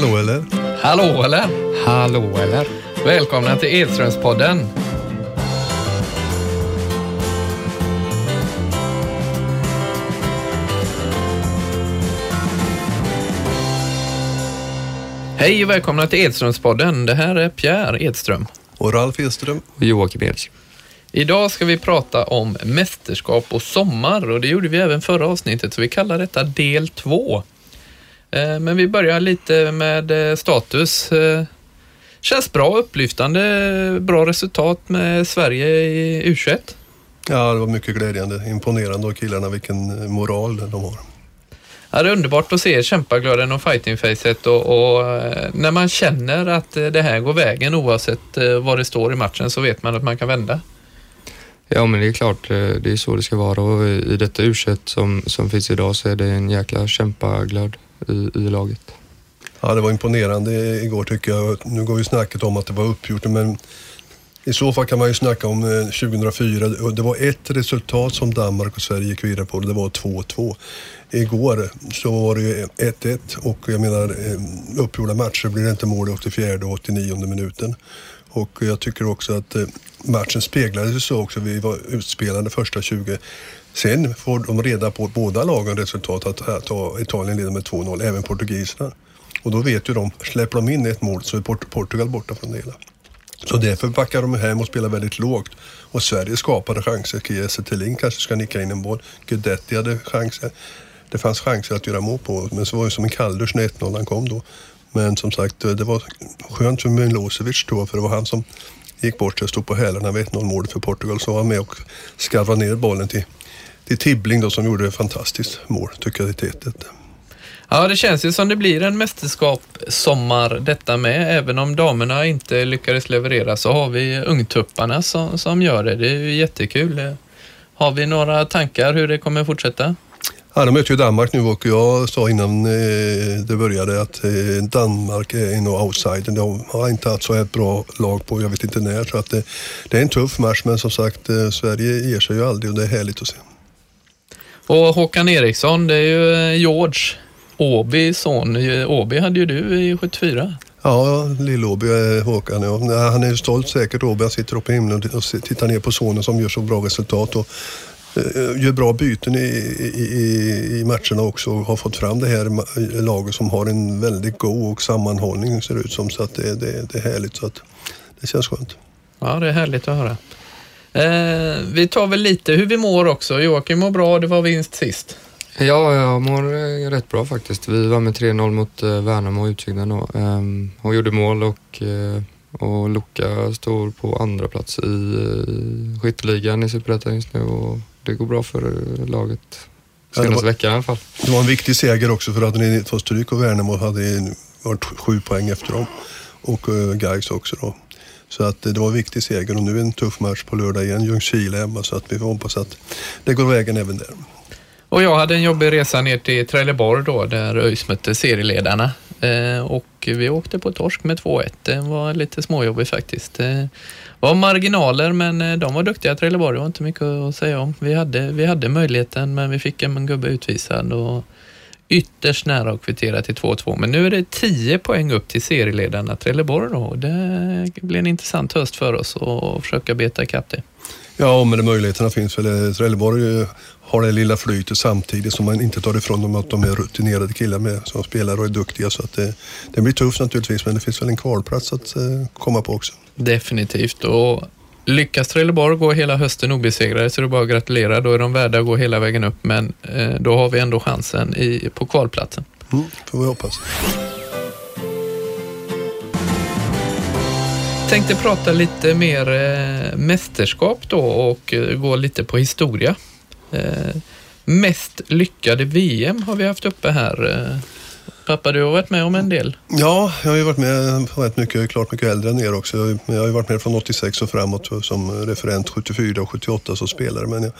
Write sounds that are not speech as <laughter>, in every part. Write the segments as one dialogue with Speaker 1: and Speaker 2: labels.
Speaker 1: Hallå eller?
Speaker 2: Hallå eller?
Speaker 3: Hallå eller?
Speaker 2: Välkomna till Edströmspodden. Hej och välkomna till Edströmspodden. Det här är Pierre Edström.
Speaker 1: Och Ralf Edström.
Speaker 3: Och Joakim Edström.
Speaker 2: Idag ska vi prata om mästerskap och sommar och det gjorde vi även förra avsnittet så vi kallar detta del två. Eh, Men vi börjar lite med eh, status. Eh, Känns bra, upplyftande, bra resultat med Sverige i U21.
Speaker 1: Ja, det var mycket glädjande. Imponerande av killarna, vilken moral de har.
Speaker 2: Ja, det är underbart att se kämpaglöden och fightingfacet och, och när man känner att det här går vägen oavsett vad det står i matchen så vet man att man kan vända.
Speaker 3: Ja men det är klart, det är så det ska vara och i i detta u som, som finns idag så är det en jäkla kämpaglöd i, i laget.
Speaker 1: Ja, det var imponerande igår tycker jag. Nu går ju snacket om att det var uppgjort, men i så fall kan man ju snacka om eh, 2004. Det var ett resultat som Danmark och Sverige gick vidare på och det var 2-2. Igår så var det ju 1-1 och jag menar eh, uppgjorda matcher blir det inte mål i 84 och 89 minuten. Och jag tycker också att eh, matchen speglades ju så också. Vi var utspelade första 20. Sen får de reda på båda lagen resultat att, att Italien leder med 2-0, även portugiserna. Och då vet ju de, släpper de in ett mål så är Port- Portugal borta från det hela. Så därför backar de hem och spelar väldigt lågt. Och Sverige skapade chanser. Kiese Thelin kanske ska nicka in en boll. Guidetti hade chanser. Det fanns chanser att göra mål på, men så var det som en kalldusch när 1-0 han kom då. Men som sagt, eh, det var skönt för Milosevic tror jag, för det var han som gick bort sig och stod på hälarna vid 1-0 målet för Portugal. Så var han med och skarvade ner bollen till, till Tibbling då, som gjorde ett fantastiskt mål, tycker jag, till 1-1.
Speaker 2: Ja, det känns ju som det blir en mästerskapssommar detta med. Även om damerna inte lyckades leverera så har vi ungtupparna som, som gör det. Det är ju jättekul. Har vi några tankar hur det kommer fortsätta?
Speaker 1: Ja, de möter ju Danmark nu och jag sa innan eh, det började att eh, Danmark är nog outsider. De har inte haft så ett bra lag på jag vet inte när. Så att det, det är en tuff match men som sagt eh, Sverige ger sig ju aldrig och det är härligt att se.
Speaker 2: Och Håkan Eriksson, det är ju eh, George Åbys son. Åby hade ju du i 74.
Speaker 1: Ja, Lill-Åby är Håkan. Ja. Han är ju stolt säkert Åby. Han sitter uppe i himlen och tittar ner på sonen som gör så bra resultat. Och, eh, gör bra byten i, i, i, matcherna också och har fått fram det här laget som har en väldigt god och sammanhållning ser det ut som. Så att det, det, det är härligt. Så att det känns skönt.
Speaker 2: Ja, det är härligt att höra. Eh, vi tar väl lite hur vi mår också. Joakim mår bra, det var vinst sist.
Speaker 3: Ja, jag mår eh, rätt bra faktiskt. Vi var med 3-0 mot eh, Värnamo i Utsikten då. Ehm, och gjorde mål och, eh, och Luka står på andra plats i eh, skytteligan i Superettan just nu och det går bra för laget.
Speaker 1: Ja,
Speaker 3: Senaste
Speaker 1: var-
Speaker 3: veckan i alla fall.
Speaker 1: Det var en viktig seger också för att ni tog stryk och Värnamo hade varit sju poäng efter dem. Och Gais också då. Så att det var en viktig seger och nu är det en tuff match på lördag igen. Ljungskile hemma så att vi får hoppas att det går vägen även där.
Speaker 2: Och jag hade en jobbig resa ner till Trelleborg då, där ÖIS mötte serieledarna. Eh, och vi åkte på torsk med 2-1. Det var lite småjobbigt faktiskt. Det var marginaler, men eh, de var duktiga Trelleborg. Det var inte mycket att säga om. Vi hade, vi hade möjligheten, men vi fick en gubbe utvisad och ytterst nära att kvittera till 2-2. Men nu är det 10 poäng upp till serieledarna Trelleborg då. Det blir en intressant höst för oss att försöka beta ikapp det.
Speaker 1: Ja, men det möjligheterna finns väl. Eh, Trelleborg eh, har det lilla flytet samtidigt som man inte tar ifrån dem att de är rutinerade killar med, som spelar och är duktiga. Så att det, det blir tufft naturligtvis, men det finns väl en kvalplats att eh, komma på också.
Speaker 2: Definitivt. Och lyckas Trelleborg gå hela hösten obesegrade så är det bara att gratulera. Då är de värda att gå hela vägen upp, men eh, då har vi ändå chansen i, på kvalplatsen.
Speaker 1: Mm, får vi hoppas.
Speaker 2: Tänkte prata lite mer eh, mästerskap då och eh, gå lite på historia. Eh, mest lyckade VM har vi haft uppe här. Pappa, du har varit med om en del.
Speaker 1: Ja, jag har ju varit med rätt mycket, klart mycket äldre än er också. Jag, har ju varit med från 86 och framåt som referent 74 och 78 som spelare. Men jag,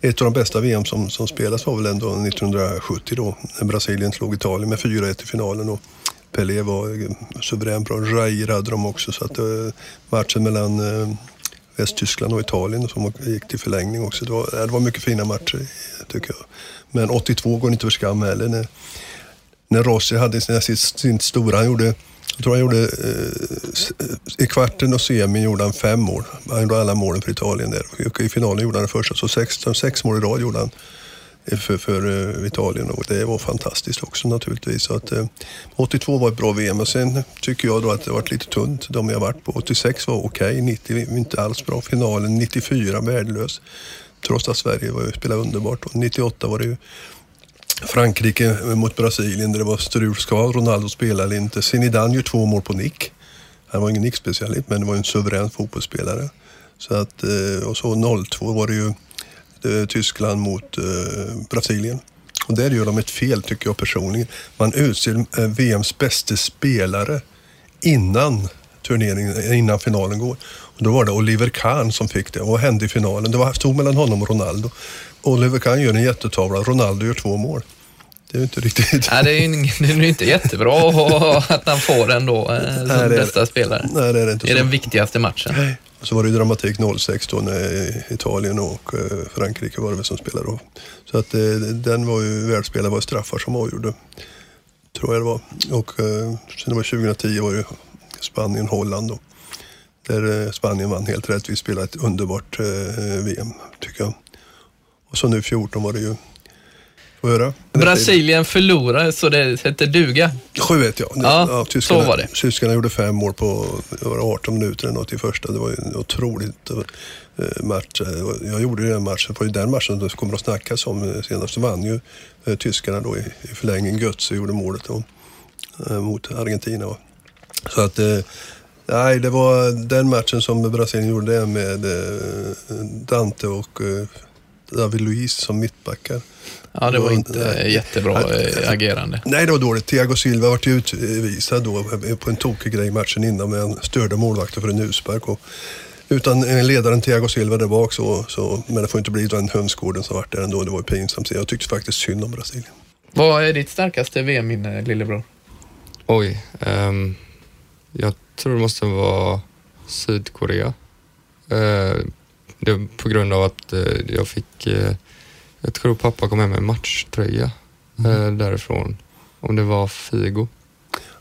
Speaker 1: ett av de bästa VM som, som spelas var väl ändå 1970 då, när Brasilien slog Italien med 4-1 i finalen. Och Pelé var suverän bra. Jair hade de också. Så att, eh, matchen mellan eh, Västtyskland och Italien som gick till förlängning också. Det var, det var mycket fina matcher tycker jag. Men 82 går inte för skam heller. När, när Rossi hade sin, sin, sin stora, han gjorde, jag tror han gjorde, eh, eh i kvarten och semin gjorde han fem mål. Han gjorde alla målen för Italien där. Och I finalen gjorde han det första, så sex, sex mål i rad gjorde han eh, för, för uh, Italien och det var fantastiskt också naturligtvis. Så att, uh, 82 var ett bra VM och sen tycker jag då att det varit lite tunt de jag varit på. 86 var okej, okay, 90 inte alls bra. Finalen 94 värdelös. Trots att Sverige var, spelade underbart. Och 98 var det ju Frankrike mot Brasilien där det var strul. Ska Ronaldo spela eller inte? Zidane gör två mål på nick. Han var ingen nickspecialist men det var en suverän fotbollsspelare. Så att, eh, och så 02 var det ju eh, Tyskland mot eh, Brasilien. Och där gör de ett fel tycker jag personligen. Man utser VMs bästa spelare innan turneringen, innan finalen går. Och då var det Oliver Kahn som fick det. Och vad hände i finalen? Det var, stod mellan honom och Ronaldo. Oliver Kahn gör en jättetavla, Ronaldo gör två mål. Det är ju inte riktigt...
Speaker 2: Nej, det är ju det är inte jättebra att han får den då eh, som Nej, bästa det, spelare.
Speaker 1: Nej, det är det inte.
Speaker 2: Det är så. den viktigaste matchen. Nej.
Speaker 1: Så var det ju dramatik 06 då när Italien och eh, Frankrike var det som spelade då. Så att eh, den var ju, världsspelare var straffar som avgjorde. Tror jag det var. Och sen det var 2010 var ju Spanien, Holland då. Där Spanien vann helt rätt. Vi spelade ett underbart VM, tycker jag. Och så nu 14 var det ju. Höra?
Speaker 2: Brasilien förlorade så det hette duga.
Speaker 1: 7-1 ja.
Speaker 2: Ja, ja tyskarna, så var det.
Speaker 1: Tyskarna gjorde fem mål på 18 minuter eller något i första. Det var ju en otroligt eh, match. Jag gjorde den matchen, det var ju den matchen som kommer att snackas om eh, senast. Så vann ju eh, tyskarna då i, i förlängning. Götze gjorde målet då, mot Argentina. Så att Nej, det var den matchen som Brasilien gjorde med Dante och David Luiz som mittbackar.
Speaker 2: Ja, det var inte nej, jättebra nej, agerande.
Speaker 1: Nej, det var dåligt. Thiago Silva vart utvisad då på en tokig grej matchen innan med en störde målvakten för en utspark. Och utan ledaren Thiago Silva där bak så, så men det får inte bli den hönsgården som vart där ändå. Det var pinsamt. Jag tyckte faktiskt synd om Brasilien.
Speaker 2: Vad är ditt starkaste VM-minne, lillebror?
Speaker 3: Oj, um, jag tror det måste vara Sydkorea. Uh, det på grund av att eh, jag fick, eh, jag tror pappa kom hem med en matchtröja mm. Eh, därifrån. Om det var Figo.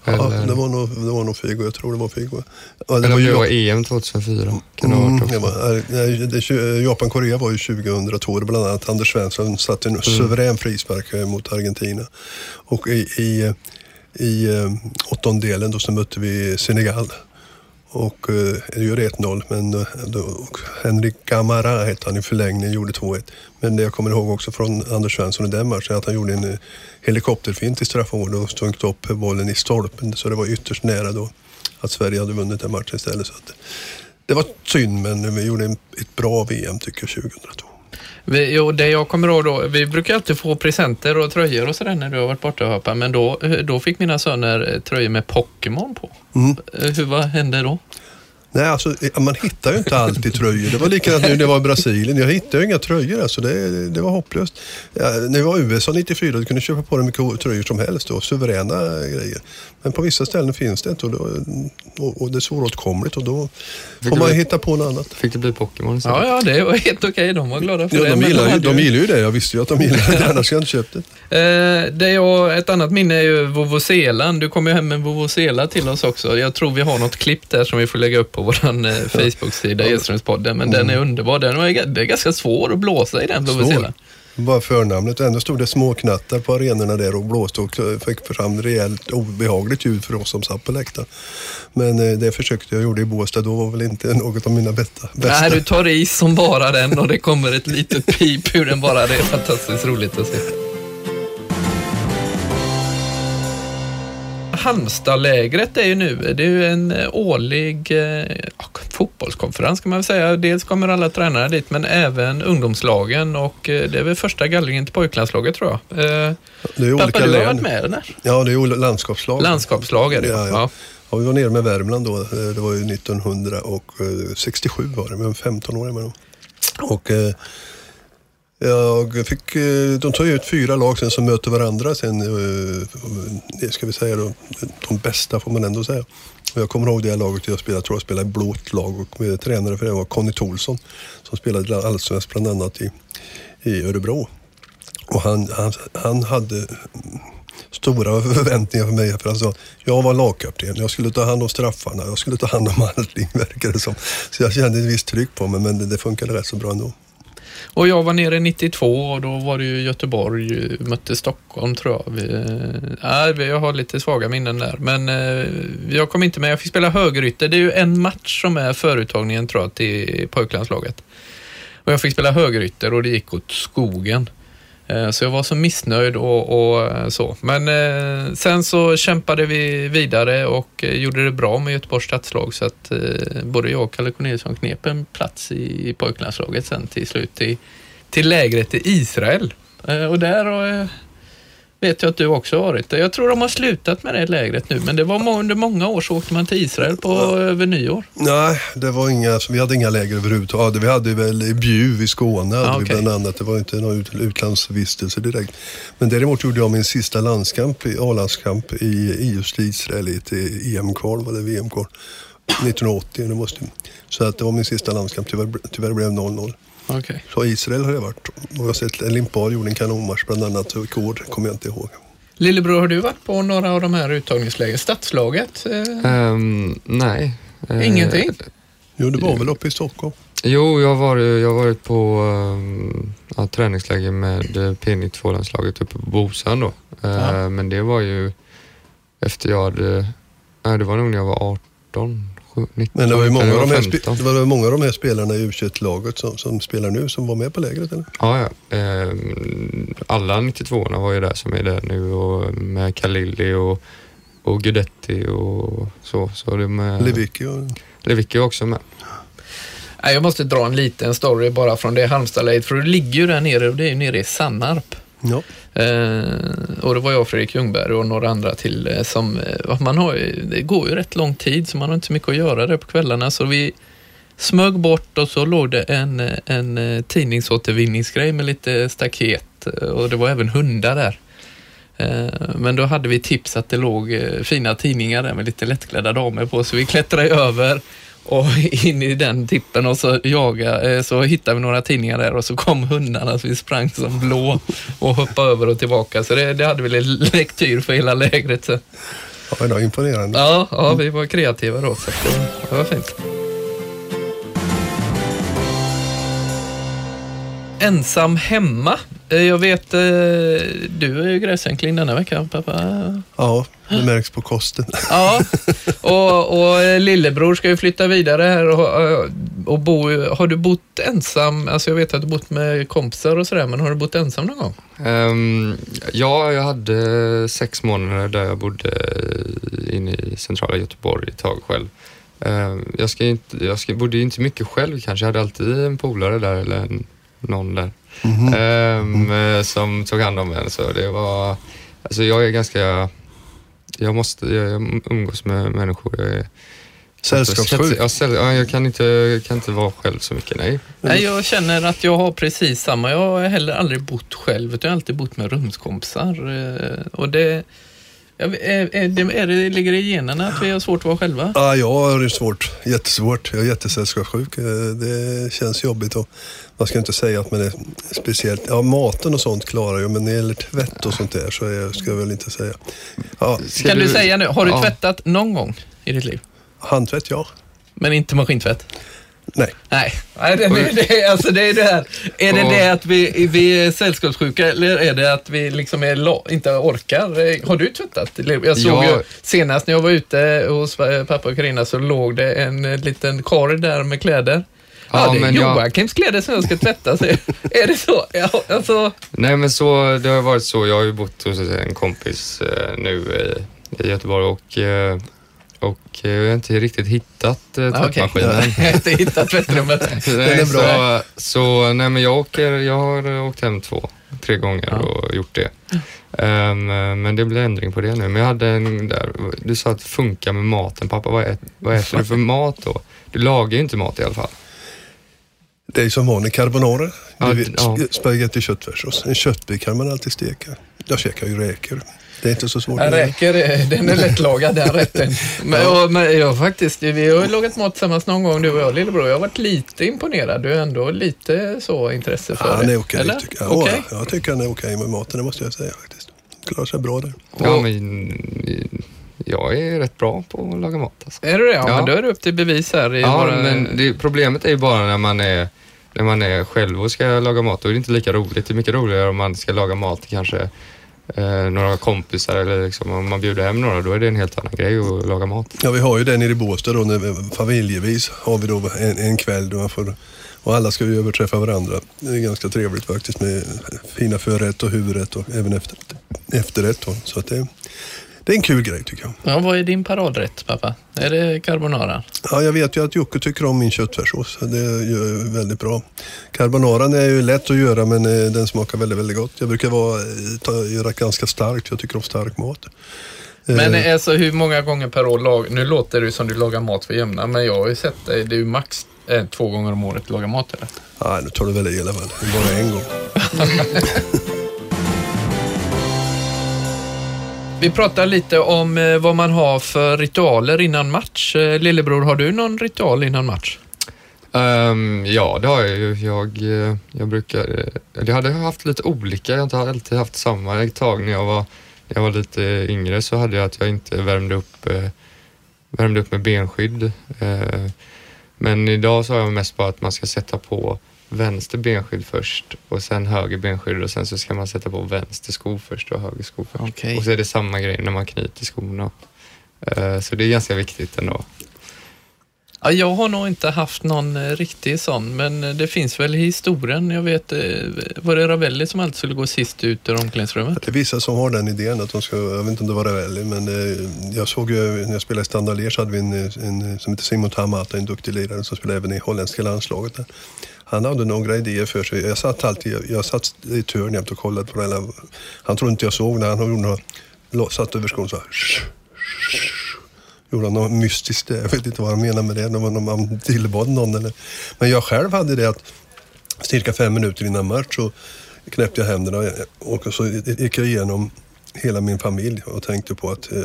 Speaker 1: Ja, Eller... det, var nog, det var nog Figo. Jag tror det var Figo.
Speaker 3: Ja, det Eller om det var EM 2004. Kan mm,
Speaker 1: det var, Japan-Korea var ju 2002. Det bland annat Anders Svensson satte en mm. suverän frispark mot Argentina. Och i, i, i åttondelen då så mötte vi Senegal och eh, gör 1-0. Men eh, då, Henrik Gamara hette han i förlängningen, gjorde 2-1. Men det jag kommer ihåg också från Anders Svensson i den matchen att han gjorde en eh, helikopterfint i straffområdet och stunkt upp bollen i stolpen. Så det var ytterst nära då att Sverige hade vunnit den matchen istället. Så att, det var synd, men vi gjorde ett bra VM tycker jag 2002.
Speaker 2: Vi, jo, det jag kommer ihåg då, vi brukar alltid få presenter och tröjor och sådär när du har varit borta och hoppat, men då, då fick mina söner tröjor med Pokémon på. Mm. Hur, vad hände då?
Speaker 1: Nej, alltså, man hittar ju inte alltid tröjor. Det var likadant nu när jag var i Brasilien. Jag hittade ju inga tröjor. Alltså. Det, det var hopplöst. Ja, när jag var i USA 94 du kunde köpa på dig mycket tröjor som helst. Och suveräna grejer. Men på vissa ställen finns det inte och, då, och, och det är svåråtkomligt och då fick får man bli, hitta på något annat.
Speaker 3: Fick det bli Pokémon?
Speaker 2: Ja, ja, det var helt okej. Okay. De var glada för
Speaker 1: ja,
Speaker 2: det.
Speaker 1: De gillar, ju, de gillar ju det. Jag visste ju att de gillade det, annars hade jag inte köpt
Speaker 2: det. Eh, det jag, ett annat minne är ju Vovoselan. Du kom ju hem med Vovosela till oss också. Jag tror vi har något klipp där som vi får lägga upp på vår eh, Facebook-sida, Edströmspodden. Men den är underbar. Den är, det är ganska svår att blåsa i den Vovoselan.
Speaker 1: Bara förnamnet. Ändå stod det småknattar på arenorna där och blåste och fick fram rejält obehagligt ljud för oss som satt på läktaren. Men eh, det försökte jag gjorde i Båstad. Då var väl inte något av mina bästa. bästa.
Speaker 2: Nej, du tar i som bara den och det kommer ett litet pip ur den bara. Det är fantastiskt roligt att se. Halmstadlägret är ju nu, det är ju en eh, årlig eh, fotbollskonferens kan man väl säga. Dels kommer alla tränare dit men även ungdomslagen och eh, det är väl första gallringen till pojklandslaget tror jag. Eh, det är Pappa, du har varit med eller?
Speaker 1: Ja, det är landskapslag.
Speaker 2: Landskapslag är det ja. ja.
Speaker 1: ja. vi var nere med Värmland då. Eh, det var ju 1967 var det, men 15 år är man då. Och jag fick, eh, de tar ju ut fyra lag sen som möter varandra sen. Det ska vi säga då, de bästa får man ändå säga. Jag kommer ihåg det laget jag spelade, jag tror jag spelade i blått lag och med tränare för det var Conny Tolsson som spelade allsvenskt bland annat i, i Örebro. Och han, han, han hade stora förväntningar för mig. För alltså, jag var lagkapten, jag skulle ta hand om straffarna, jag skulle ta hand om allting <laughs> verkar det som. Så jag kände ett visst tryck på mig men det, det funkade rätt så bra ändå.
Speaker 2: Och jag var nere 92 och då var det ju Göteborg mötte Stockholm tror jag. Vi, äh, jag har lite svaga minnen där. Men äh, jag kom inte med. Jag fick spela högerytter. Det är ju en match som är föruttagningen tror jag till pojklandslaget. Och jag fick spela högerytter och det gick åt skogen. Eh, så jag var så missnöjd och, och eh, så. Men eh, sen så kämpade vi vidare och eh, gjorde det bra med Göteborgs stadslag så att både jag och Kalle Corneliusson knep en plats i pojklandslaget sen till slut till, till lägret i Israel. Och där vet jag att du också varit Jag tror de har slutat med det lägret nu, men det var under många år så åkte man till Israel på ja. över nyår.
Speaker 1: Nej, det var inga, vi hade inga läger överhuvudtaget. Vi hade väl i Bjuv i Skåne ah, okay. bland annat. Det var inte någon utlandsvistelse direkt. Men däremot gjorde jag min sista landskamp, A-landskamp i just Israel i ett EM-kval, var det VM-kval. 1980, <clears throat> det måste, så att det var min sista landskamp. Tyvärr, tyvärr blev det 0-0.
Speaker 2: Okay.
Speaker 1: Så Israel har jag varit. Och jag har sett Limpar gjorde en kanonmatch bland annat. Och Kord kommer jag inte ihåg.
Speaker 2: Lillebror, har du varit på några av de här uttagningslägren? Stadslaget?
Speaker 3: Um, nej.
Speaker 2: Ingenting? Uh,
Speaker 1: jo, det var väl uppe i Stockholm?
Speaker 3: Jo, jag har varit, jag har varit på um, ja, träningsläger med P92-landslaget uppe på Bosön då. Uh, men det var ju efter jag hade, nej det var nog när jag var 18
Speaker 1: 19, Men det var ju många, av de, här, det var många av de här spelarna i U21-laget som, som spelar nu som var med på lägret eller?
Speaker 3: Ja, ja. Eh, alla 92orna var ju där som är där nu och med Kalili och, och Gudetti och så. så det med,
Speaker 1: Levicki och...
Speaker 3: Levicki också med.
Speaker 2: Jag måste dra en liten story bara från det Halmstadläget för det ligger ju där nere och det är ju nere i Sannarp.
Speaker 1: Ja.
Speaker 2: Eh, och det var jag, Fredrik Ljungberg och några andra till eh, som, eh, man har, det går ju rätt lång tid så man har inte så mycket att göra där på kvällarna så vi smög bort och så låg det en, eh, en eh, tidningsåtervinningsgrej med lite staket och det var även hundar där. Men då hade vi tips att det låg fina tidningar där med lite lättklädda damer på så vi klättrade över och in i den tippen och så jaga, eh, så hittade vi några tidningar där och så kom hundarna så vi sprang som blå och hoppade över och tillbaka. Så det, det hade vi lektyr för hela lägret. Så.
Speaker 1: Ja, det var imponerande.
Speaker 2: Ja, ja, vi var kreativa då så det var fint. Ensam hemma. Eh, jag vet, eh, du är ju gräsänkling denna vecka, pappa.
Speaker 1: Ja, det märks på kosten. <laughs>
Speaker 2: Ja, och, och lillebror ska ju flytta vidare här och, och bo. Har du bott ensam? Alltså jag vet att du bott med kompisar och sådär, men har du bott ensam någon gång?
Speaker 3: Um, ja, jag hade sex månader där jag bodde inne i centrala Göteborg ett tag själv. Um, jag, ska inte, jag ska, bodde inte mycket själv kanske. Jag hade alltid en polare där eller en, någon där mm -hmm. um, mm. som tog hand om en. Så det var, alltså jag är ganska jag måste, jag umgås med människor. Jag är,
Speaker 1: Sällskapssjuk?
Speaker 3: Jag, jag, kan inte, jag kan inte vara själv så mycket, nej.
Speaker 2: nej. Jag känner att jag har precis samma. Jag har heller aldrig bott själv, utan jag har alltid bott med rumskompisar. Eh, och det, är, är, det, är det, ligger det i generna att vi har svårt att vara själva?
Speaker 1: Ja, jag har det svårt. Jättesvårt. Jag är jättesällskapssjuk. Eh, det känns jobbigt. Och man ska inte säga att man är speciellt... Ja, maten och sånt klarar jag, men när det gäller tvätt och sånt där så är, ska jag väl inte säga.
Speaker 2: Ja. Kan du säga nu, har du ja. tvättat någon gång i ditt liv?
Speaker 1: Handtvätt, ja.
Speaker 2: Men inte maskintvätt?
Speaker 1: Nej.
Speaker 2: Nej, Nej det, det, det, alltså det är det här. Är det det att vi, vi är sällskapssjuka eller är det att vi liksom är, inte orkar? Har du tvättat? Jag såg ja. ju senast när jag var ute hos pappa och Carina så låg det en liten korg där med kläder. Ja, ja det är Joakims jag... kläder som jag ska tvätta. Så är det så? Ja, alltså...
Speaker 3: Nej, men så, det har varit så. Jag har ju bott hos en kompis eh, nu i, Göteborg och eh, och eh, jag har inte riktigt hittat eh, tvättmaskinen. Okay. <laughs>
Speaker 2: jag har inte hittat tvättrummet. <laughs>
Speaker 3: Den är bra. Så, så nej, men jag, åker, jag har åkt hem två, tre gånger ja. och gjort det. Um, men det blir ändring på det nu. Men jag hade en där, du sa att det funkar med maten. Pappa, vad, ät, vad äter du för <laughs> mat då? Du lagar ju inte mat i alla fall.
Speaker 1: Det är som vanlig carbonara. Ja, ja. Spagetti köttfärssås. En köttbit kan man alltid steka. Jag käkar ju räkor. Det är inte så svårt.
Speaker 2: Den räcker, den är lättlagad den rätten. <laughs> Men, ja. men jag faktiskt, vi har lagat mat tillsammans någon gång du och jag lillebror. Jag har varit lite imponerad. Du är ändå lite så intresse för
Speaker 1: ja, det. Han är okej okay, tycker jag. Okay. Ja, jag tycker han är okej okay med maten, det måste jag säga faktiskt. klarar sig bra där.
Speaker 3: Ja, men jag är rätt bra på att laga mat. Alltså.
Speaker 2: Är du det? Ja,
Speaker 3: Ja.
Speaker 2: men då är det upp till bevis här. I
Speaker 3: Ja,
Speaker 2: våra...
Speaker 3: men det, problemet är ju bara när man är, när man är själv och ska laga mat. Då är det inte lika roligt. Det är mycket roligare om man ska laga mat kanske eh, några kompisar eller liksom, om man bjuder hem några. Då är det en helt annan grej att laga mat.
Speaker 1: Ja, vi har ju den nere i Båstad då, när, familjevis har vi då en, en kväll då man får, och alla ska ju överträffa varandra. Det är ganska trevligt faktiskt med fina förrätt och huvudrätt och även efter, efterrätt. Då. Så att det, det är en kul grej tycker jag.
Speaker 2: Ja, vad är din paradrätt, pappa? Är det carbonara?
Speaker 1: Ja, jag vet ju att Jocke tycker om min köttfärssås. Det gör jag väldigt bra. Carbonaran är ju lätt att göra men eh, den smakar väldigt, väldigt gott. Jag brukar vara, eh, ta, göra ganska starkt. Jag tycker om stark mat.
Speaker 2: Men alltså hur många gånger per år, lag... nu låter det som du lagar mat för jämna, men jag har ju sett dig, det är ju max eh, två gånger om året du lagar mat eller?
Speaker 1: Nej, nu tar du väl i alla fall. Bara en gång. <laughs>
Speaker 2: Vi pratar lite om eh, vad man har för ritualer innan match. Eh, lillebror, har du någon ritual innan match?
Speaker 3: Um, ja, det har jag ju. Jag, eh, jag brukar... Jag hade haft lite olika. Jag har inte alltid haft samma. Ett tag när jag var, när jag var lite yngre så hade jag att jag inte värmde upp, värmde upp med benskydd. Men idag så har jag mest bara att man ska sätta på vänster benskydd först och sen höger benskydd och sen så ska man sätta på vänster sko först och höger sko först.
Speaker 2: Okej.
Speaker 3: Och så är det samma grej när man knyter skorna. Eh, Så det är ganska viktigt ändå.
Speaker 2: Ja, jag har nog inte haft någon eh, riktig sån, men eh, det finns väl i historien. Jag vet, eh, var det Ravelli som alltid skulle gå sist ut ur omklädningsrummet?
Speaker 1: Det är vissa som har den idén att de ska, jag vet inte om det var Ravelli, men jag såg ju när jag spelade i Standard så hade vi en, en som heter Simon Tamata, en duktig lirare som spelade även i holländska landslaget. Där. Han hade några idéer för sig. Jag satt alltid, jag, satt i ett hörn jämt och kollade på det. Han trodde inte jag såg när han gjorde satt över skon så här. Gjorde han något mystiskt. Jag vet inte vad han menar med det. Det var någon man tillbad någon eller. Men jag själv hade det att cirka fem minuter innan match så knäppte jag händerna och så gick jag igenom hela min familj och tänkte på att eh,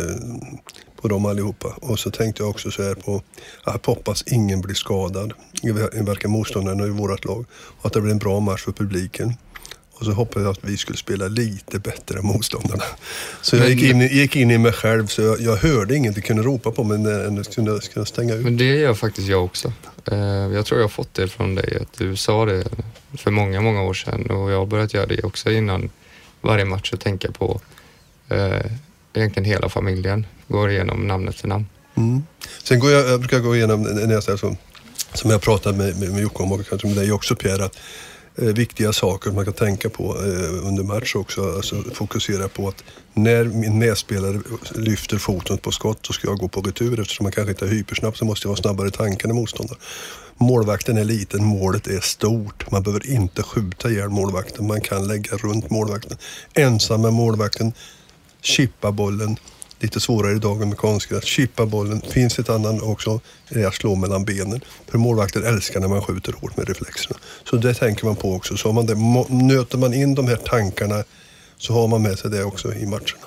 Speaker 1: på dem allihopa. Och så tänkte jag också så här på att hoppas ingen blir skadad, varken motståndaren eller i vårt lag. Och att det blir en bra match för publiken. Och så hoppades jag att vi skulle spela lite bättre än motståndarna. Så jag gick in, gick in i mig själv så jag, jag hörde inget, kunde ropa på mig men jag kunde, kunde stänga ut.
Speaker 3: Men det gör faktiskt jag också. Eh, Jag tror jag har fått det från dig, att du sa det för många, många år sedan och jag har börjat göra det också innan varje match och tänka på eh, egentligen hela familjen. Går igenom namn efter namn.
Speaker 1: Mm. Sen går jag, jag brukar gå igenom när jag säger så, som jag pratat med, med, med Jocke om och kanske med dig också Pierre, att eh, Eh, viktiga saker man kan tänka på eh, under match också. Alltså fokusera på att när min medspelare lyfter foten på skott så ska jag gå på retur eftersom man kanske inte är hypersnabb så måste jag vara snabbare i tanken än motståndaren. Målvakten är liten, målet är stort. Man behöver inte skjuta ihjäl målvakten, man kan lägga runt målvakten. Ensam med målvakten, chippa bollen. Lite svårare idag med konstgräs. Chippa bollen. Finns ett annat också, det är att slå mellan benen. För målvakter älskar när man skjuter hårt med reflexerna. Så det tänker man på också. Så man det, nöter man in de här tankarna så har man med sig det också i matcherna.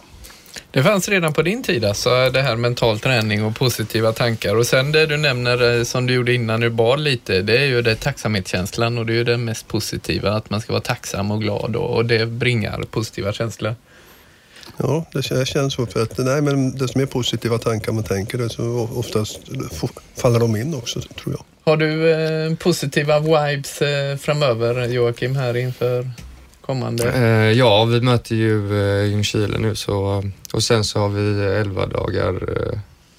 Speaker 2: Det fanns redan på din tid alltså, det här mental träning och positiva tankar. Och sen det du nämner eh, som du gjorde innan du bad lite, det är ju det tacksamhetskänslan och det är ju det mest positiva, att man ska vara tacksam och glad och, och det bringar positiva känslor.
Speaker 1: Ja, det kän- känns så. För att, nej, men desto mer positiva tankar man tänker, det så oftast faller de in också, tror jag.
Speaker 2: Har du eh, positiva vibes eh, framöver Joakim här inför kommande?
Speaker 3: Eh, ja, vi möter ju eh, Ljungskile nu så, och sen så har vi 11 dagar,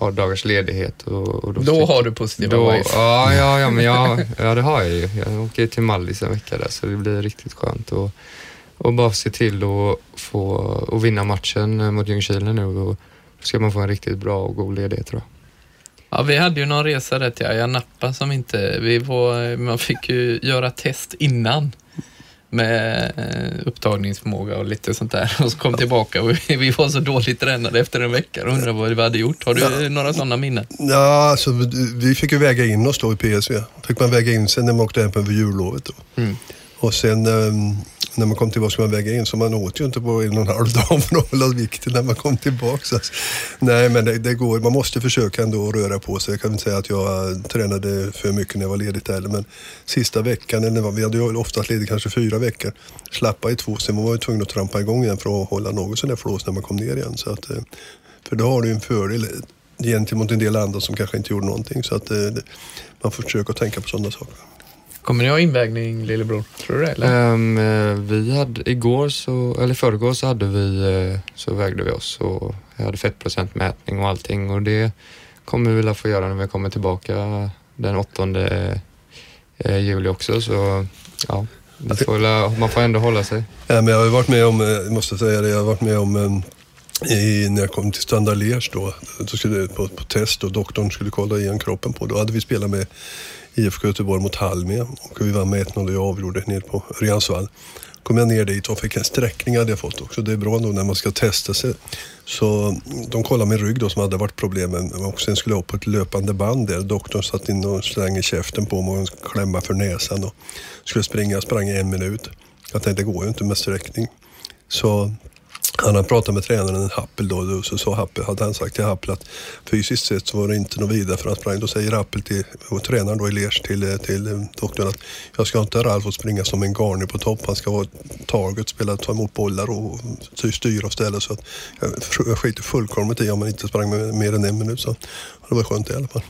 Speaker 3: eh, dagars ledighet. Och, och
Speaker 2: Då
Speaker 3: sticker-
Speaker 2: har du positiva
Speaker 3: Då,
Speaker 2: vibes.
Speaker 3: ja, ja, ja, men jag, ja, det har jag ju. Jag åker till Mallis en vecka där så det blir riktigt skönt. Och, och bara se till att få och vinna matchen mot Ljungskile nu. Och då ska man få en riktigt bra och god ledighet tror jag.
Speaker 2: Ja, vi hade ju någon resa där till Ayia Napa som inte, vi var, man fick ju göra test innan med eh, upptagningsförmåga och lite sånt där och så kom tillbaka och vi, var så dåligt tränade efter en vecka och undrade vad vi hade gjort. Har du eh, några sådana minnen?
Speaker 1: Ja, alltså, vi fick ju väga in oss då i PSV. Fick man väga in sen när man åkte hem på jullovet. Då.
Speaker 2: Mm.
Speaker 1: Och sen ehm, när man kom tillbaka skulle man väga in, så man åt ju inte på en och en halv dag <laughs> för att hålla vikten när man kom tillbaka. Alltså. nej, men det, det, går, man måste försöka ändå röra på sig. Jag kan inte säga att jag tränade för mycket när jag var ledig heller, men sista veckan, eller vi hade ju oftast ledigt kanske fyra veckor, slappa i två, sen var man tvungen att trampa igång igen för att hålla något sån där flås när man kom ner igen. Så att, eh, för då har du en fördel gentemot en del andra som kanske inte gjorde någonting. Så att eh, man får försöka tänka på sådana saker.
Speaker 2: Kommer ni ha invägning lillebror? Tror du det? Eller?
Speaker 3: Um, vi hade igår så, eller förrgår så hade vi, eh, så vägde vi oss och jag hade fettprocentmätning och allting och det kommer vi väl få göra när vi kommer tillbaka den 8 eh, juli också så ja, får, man får ändå hålla sig.
Speaker 1: Ja, men jag har varit med om, måste säga det, jag har varit med om i, när jag kom till Standard då, då skulle, på, på test och doktorn skulle kolla igen kroppen på. Då hade vi spelat med IFK Göteborg mot Halmia och vi vann med 1-0 och jag avgjorde ner på Örjansvall. kom jag ner dit och fick en sträckning hade jag fått också. Det är bra nog när man ska testa sig. Så de kollade min rygg då som hade varit problemen och sen skulle jag upp på ett löpande band där. Doktorn satt in och slängde käften på mig och klämma för näsan och skulle springa. Jag sprang i en minut. Jag tänkte det går ju inte med sträckning. Så han hade pratat med tränaren Happel då, och så sa Happel, hade han sagt till Happel att fysiskt sett så var det inte något vidare för han sprang. Då säger Happel till och tränaren då i Liège till, eh, till eh, doktorn att jag ska inte Ralf att springa som en garni på topp. Han ska vara target, spela, ta emot bollar och styra och ställa. Så att jag skiter fullkomligt i om han inte sprang med mer än en minut. Så det var skönt i alla fall.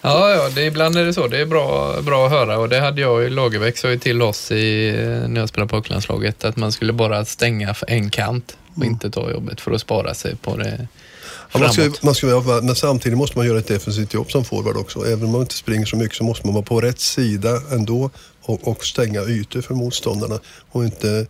Speaker 2: Ja, ja det, ibland är det så. Det är bra, bra att höra och det hade jag i Lagerbäck sa ju till oss i, när jag spelade på Upplandslaget att man skulle bara stänga för en kant och mm. inte ta jobbet för att spara sig på det
Speaker 1: Ja, man ska, man ska, men samtidigt måste man göra ett defensivt jobb som forward också. Även om man inte springer så mycket så måste man vara på rätt sida ändå och, och stänga ytor för motståndarna och inte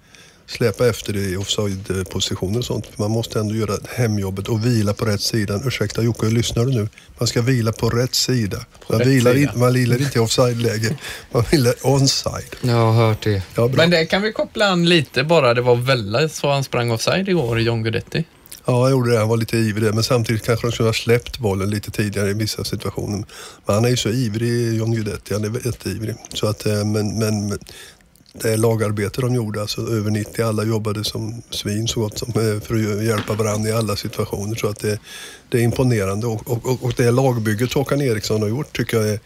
Speaker 1: släpa efter i offside-positioner och sånt. Man måste ändå göra hemjobbet och vila på rätt sida. Ursäkta Jocke, lyssnar du nu? Man ska vila på rätt sida. Man, rätt vilar, sida. In, man vilar inte i offside-läge, man vilar onside.
Speaker 3: Jag har hört det.
Speaker 2: Ja, Men det kan vi koppla an lite bara. Det var Vella så han sprang offside igår, John Guidetti.
Speaker 1: Ja, jag gjorde det. Han var lite ivrig men samtidigt kanske de skulle ha släppt bollen lite tidigare i vissa situationer. Men han är ju så ivrig, John Guidetti. Han är jätteivrig. Så att, eh, men, men det lagarbete de gjorde, alltså över 90, alla jobbade som svin så gott som eh, för att hjälpa varandra i alla situationer. Så att det, det är imponerande och, och, och det lagbygget Håkan Eriksson har gjort tycker jag är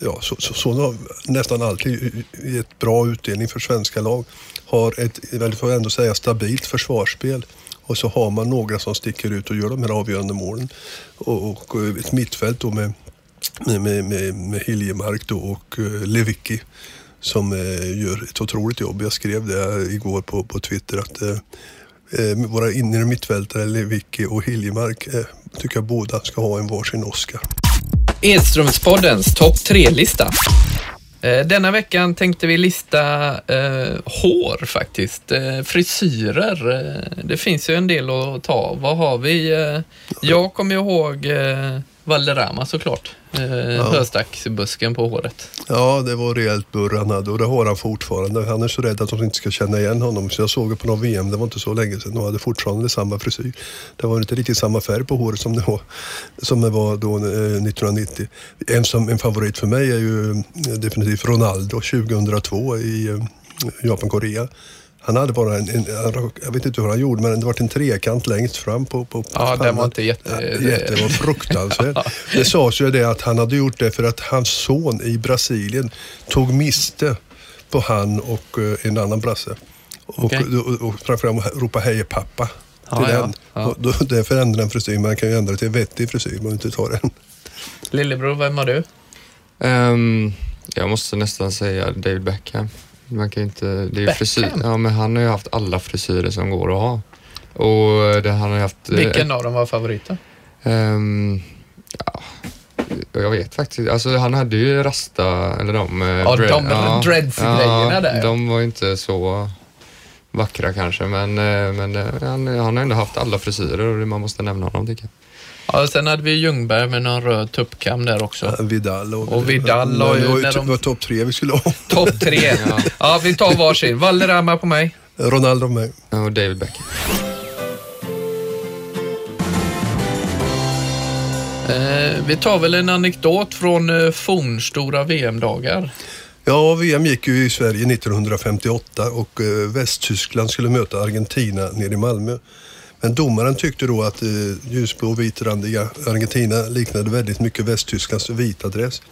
Speaker 1: Ja, så, så, så har nästan alltid gett bra utdelning för svenska lag. Har ett, väldigt får jag ändå säga, stabilt försvarsspel. Och så har man några som sticker ut och gör de här avgörande målen. Och, och eh, ett mittfält då med, med, med, med Hiljemark då och Levicki Lewicki som eh, gör ett otroligt jobb. Jag skrev det igår på, på Twitter att eh, eh våra inre mittfältare, Lewicki och Hiljemark, eh, tycker jag båda ska ha en varsin Oscar.
Speaker 2: Edströmspoddens topp tre-lista. Eh, denna veckan tänkte vi lista eh, hår faktiskt, eh, frisyrer. Det finns ju en del att ta. Vad har vi? Jag kommer ihåg Valderrama såklart. Eh, ja. Höstacksbusken på håret.
Speaker 1: Ja, det var rejält burr han hade och det har han fortfarande. Han är så rädd att de inte ska känna igen honom. Så jag såg det på någon VM, det var inte så länge sedan, och hade fortfarande samma frisyr. Det var inte riktigt samma färg på håret som det var, som det var då eh, 1990. En, som, en favorit för mig är ju eh, definitivt Ronaldo 2002 i eh, Japan-Korea. Han hade bara en, en, jag vet inte hur han gjorde, men det var en trekant längst fram på, på
Speaker 2: Ja, den var inte jätte...
Speaker 1: Ja, jätte det var fruktansvärt. <laughs> det sades ju det att han hade gjort det för att hans son i Brasilien tog miste på han och uh, en annan brasse. Okay. Och, och, och framförallt ropa hej pappa till ja, den. Ja, ja. Då, därför ändrade han frisyr. Man kan ju ändra till en vettig frisyr om man inte tar den.
Speaker 2: Lillebror, vem har du?
Speaker 3: Um, jag måste nästan säga David Beckham. Man kan inte, det är frisyr, ja, men han har ju haft alla frisyrer som går att ha. Och det, han har haft,
Speaker 2: eh, Vilken av dem var favoriten? Um,
Speaker 3: ja, jag vet faktiskt Alltså han hade ju rasta, eller de...
Speaker 2: Eh, ja, dread, de ja, dreads-grejerna ja, där.
Speaker 3: De var inte så vackra kanske, men, eh, men han, han har ändå haft alla frisyrer och man måste nämna honom tycker jag.
Speaker 2: Ja, sen hade vi Ljungberg med någon röd tuppkam där också.
Speaker 1: Ja, Vidal och,
Speaker 2: och Vidal. Och,
Speaker 1: det var, ju, de... var topp tre vi skulle ha.
Speaker 2: Topp tre. ja. <laughs> ja, vi tar varsin. Valderrama på mig.
Speaker 1: Ronaldo på mig.
Speaker 3: Och David Beckham.
Speaker 2: Eh, vi tar väl en anekdot från eh, fornstora VM-dagar.
Speaker 1: Ja, VM gick ju i Sverige 1958 och eh, Västtyskland skulle möta Argentina nere i Malmö. Men domaren tyckte då att eh, ljusblå och vitrandiga Argentina liknade väldigt mycket Västtysklands vita dress.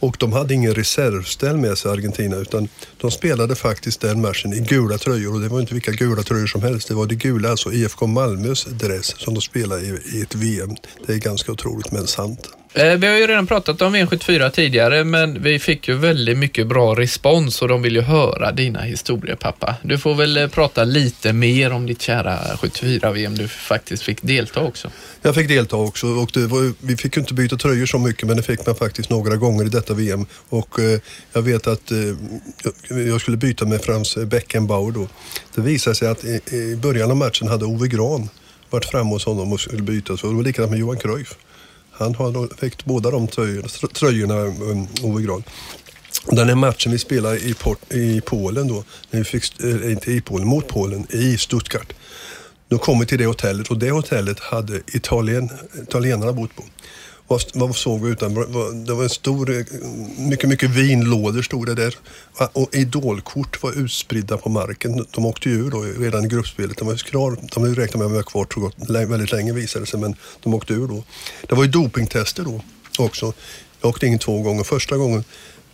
Speaker 1: Och de hade ingen reservställ med sig Argentina utan de spelade faktiskt den matchen i gula tröjor och det var inte vilka gula tröjor som helst. Det var det gula, alltså IFK Malmös dress som de spelade i, i ett VM. Det är ganska otroligt men sant.
Speaker 2: Eh, vi har ju redan pratat om V74 tidigare, men vi fick ju väldigt mycket bra respons och de vill ju höra dina historier pappa. Du får väl eh, prata lite mer om ditt kära 74-VM du faktiskt fick delta också.
Speaker 1: Jag fick delta också och var, vi fick ju inte byta tröjor så mycket men det fick man faktiskt några gånger i detta VM. Och eh, jag vet att eh, jag skulle byta med Frans Beckenbauer då. Det visade sig att i, i början av matchen hade Ove Gran varit framme hos honom och skulle byta. Så det var likadant med Johan Cruyff. Han har väckt båda de tröjorna, tröjorna um, Ove Gran. Den här matchen vi spelade i, Port, i Polen då, när vi fick, äh, inte i Polen, mot Polen, i Stuttgart. Då kom vi till det hotellet och det hotellet hade Italien, italienarna bott på. Vad, vad såg vi utan? Det var en stor, eh, mycket, mycket vinlådor stod det där. Och idolkort var utspridda på marken. De åkte ju ur då redan i gruppspelet. De var kvar, de räknade med att vara kvar gott, väldigt länge visade det sig, men de åkte ur då. Det var ju dopingtester då också. Jag åkte in två gånger. Första gången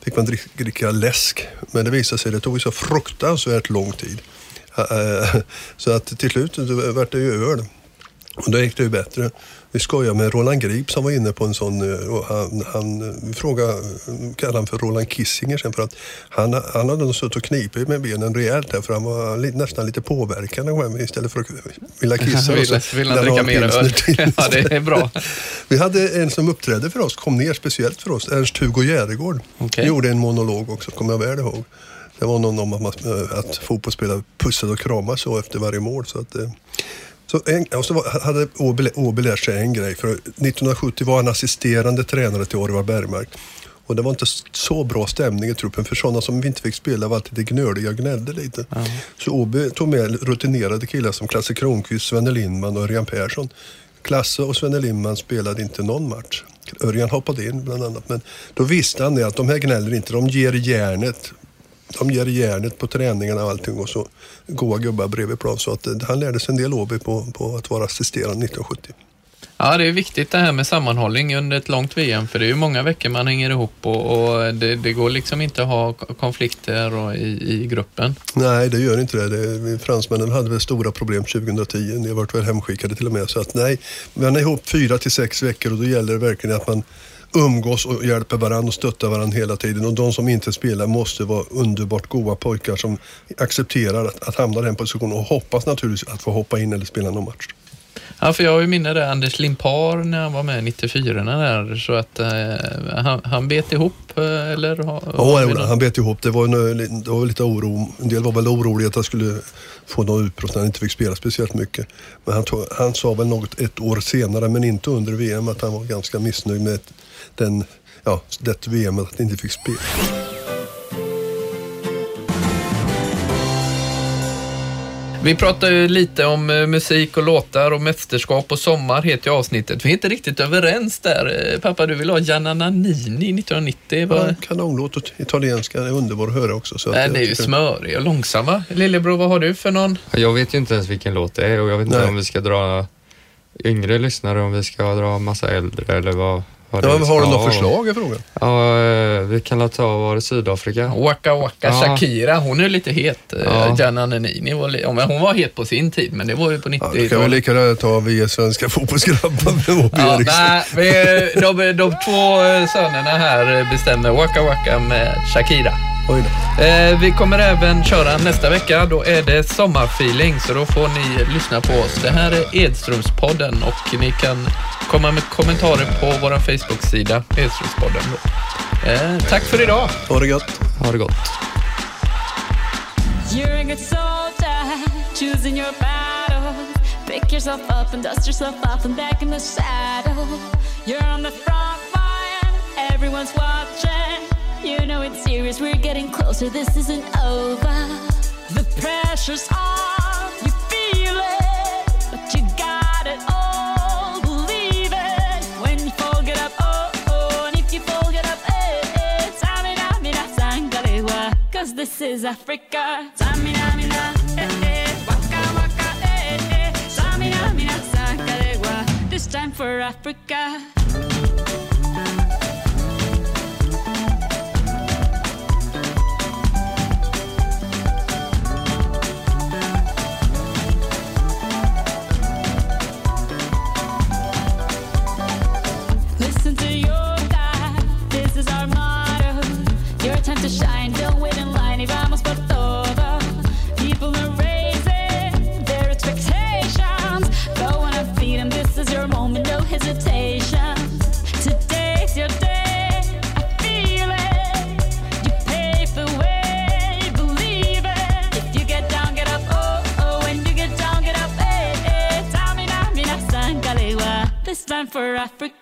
Speaker 1: fick man dricka, dricka läsk, men det visade sig att det tog så fruktansvärt lång tid. <laughs> Så att till slut vart det ju öl. Och då gick det ju bättre. Vi skojade med Roland Grip som var inne på en sån, eh, och han, han vi frågade, kallade han för Roland Kissinger sen för att han, han hade nog suttit och knipit med benen rejält där för han var nästan lite påverkad istället för att vilja <laughs> kissa.
Speaker 2: vill,
Speaker 1: så
Speaker 2: vill han dricka mer öl? <laughs> ja, det är bra.
Speaker 1: vi hade en som uppträdde för oss, kom ner speciellt för oss, Ernst-Hugo Järegård. Okay. Gjorde en monolog också, kommer jag väl ihåg. Det var någon om att, att fotbollsspelare pussade och kramade så efter varje mål. Så att, eh, så en, och så var, hade Åby lärt sig en grej. För 1970 var han assisterande tränare till Orvar Bergmark. Och det var inte så bra stämning i truppen för sådana som vi inte fick spela var alltid lite gnöliga och gnällde lite. Mm. Så Åby tog med rutinerade killar som Klasse Kronqvist, Svenne Lindman och Örjan Persson. Klasse och Svenne Lindman spelade inte någon match. Örjan hoppade in bland annat. Men då visste han det att de här gnäller inte, de ger järnet de ger järnet på träningarna och allting och så goa gubbar bredvid plan. Så att eh, han lärde sig en del OB på, på att vara assisterande 1970.
Speaker 2: Ja, det är viktigt det här med sammanhållning under ett långt VM, för det är ju många veckor man hänger ihop och, och det, det, går liksom inte att ha konflikter och, i, i gruppen.
Speaker 1: Nej, det gör inte det. det. Fransmännen hade väl stora problem 2010. Ni har varit väl hemskickade till och med. Så att nej, man är ihop fyra till sex veckor och då gäller det verkligen att man umgås och hjälper varandra och stöttar varandra hela tiden. Och de som inte spelar måste vara underbart goda pojkar som accepterar att, att hamna i den positionen och hoppas naturligtvis att få hoppa in eller spela någon match.
Speaker 2: Ja, för jag har ju minne där Anders Limpar när han var med 94 där, så att eh, han, han bet ihop eh, eller? Ha,
Speaker 1: ja, han bet ihop. Det var, en, det var lite oro. En del var väl oroliga att han skulle få något utbrott när han inte fick spela speciellt mycket. Men han, tog, han sa väl något ett år senare, men inte under VM, att han var ganska missnöjd med den, ja, det VM att han inte fick spela.
Speaker 2: Vi pratar ju lite om eh, musik och låtar och mästerskap och sommar heter ju avsnittet. Vi är inte riktigt överens där. Eh, pappa, du vill ha Gianna Nannini 1990.
Speaker 1: Ja, kanonlåt. Italienska är underbar att höra också.
Speaker 2: Så Nej, det är ju smörig och långsamma. Lillebror, vad har du för någon?
Speaker 3: Jag vet ju inte ens vilken låt det är och jag vet inte Nej. om vi ska dra yngre lyssnare, om vi ska dra massa äldre eller vad.
Speaker 1: Ja, har du något förslag i frågan?
Speaker 3: Ja, eh, vi kan ta, var det Sydafrika?
Speaker 2: Waka Waka ja. Shakira, hon är lite het. Eh, ja. Gianna Nannini var, hon var het på sin tid, men det var ju på 90-talet. Ja,
Speaker 1: då kan vi lika gärna ta vi svenska <laughs> fotbollsgrabbar med ja,
Speaker 2: nej, vi, de, de två eh, sönerna här bestämmer Waka Waka med Shakira. Eh, vi kommer även köra nästa vecka. Då är det sommarfeeling, så då får ni lyssna på oss. Det här är Edströmspodden och ni kan komma med kommentarer på vår Facebook-sida, Edströmspodden. Eh, tack för idag.
Speaker 1: Ha det gott.
Speaker 3: Ha det gott.
Speaker 4: You're a good soldier, choosing your battle. Pick yourself up and dust yourself off and back in the saddle. You're on the front line, everyone's watching. You know it's serious, we're getting closer, this isn't over. The pressure's on, you feel it, but you got it all. Believe it when you fold it up, oh, oh, and if you fold it up, eh, eh, this is Africa. Samina, mina, eh, eh, waka, waka, eh, eh. Samina, mina, sakarewa. This time for Africa. Africa.